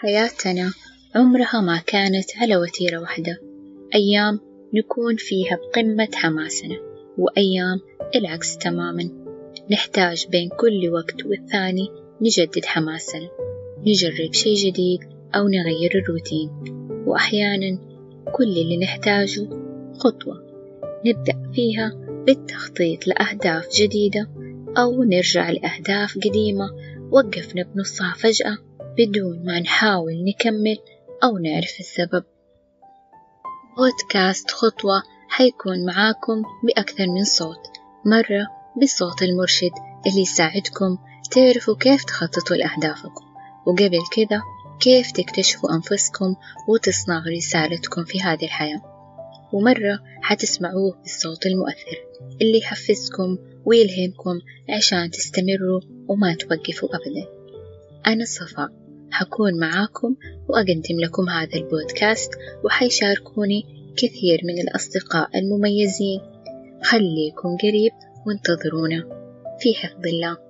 حياتنا عمرها ما كانت على وتيرة واحدة. أيام نكون فيها بقمة حماسنا وأيام العكس تماما. نحتاج بين كل وقت والثاني نجدد حماسنا نجرب شي جديد أو نغير الروتين. وأحيانا كل اللي نحتاجه خطوة نبدأ فيها بالتخطيط لأهداف جديدة أو نرجع لأهداف قديمة وقفنا بنصها فجأة بدون ما نحاول نكمل أو نعرف السبب. بودكاست خطوة حيكون معاكم بأكثر من صوت. مرة بصوت المرشد اللي يساعدكم تعرفوا كيف تخططوا لأهدافكم. وقبل كده كيف تكتشفوا أنفسكم وتصنعوا رسالتكم في هذه الحياة. ومرة حتسمعوه بالصوت المؤثر اللي يحفزكم ويلهمكم عشان تستمروا وما توقفوا أبدا. أنا صفاء حكون معاكم وأقدم لكم هذا البودكاست وحيشاركوني كثير من الأصدقاء المميزين. خليكم قريب وانتظرونا. في حفظ الله.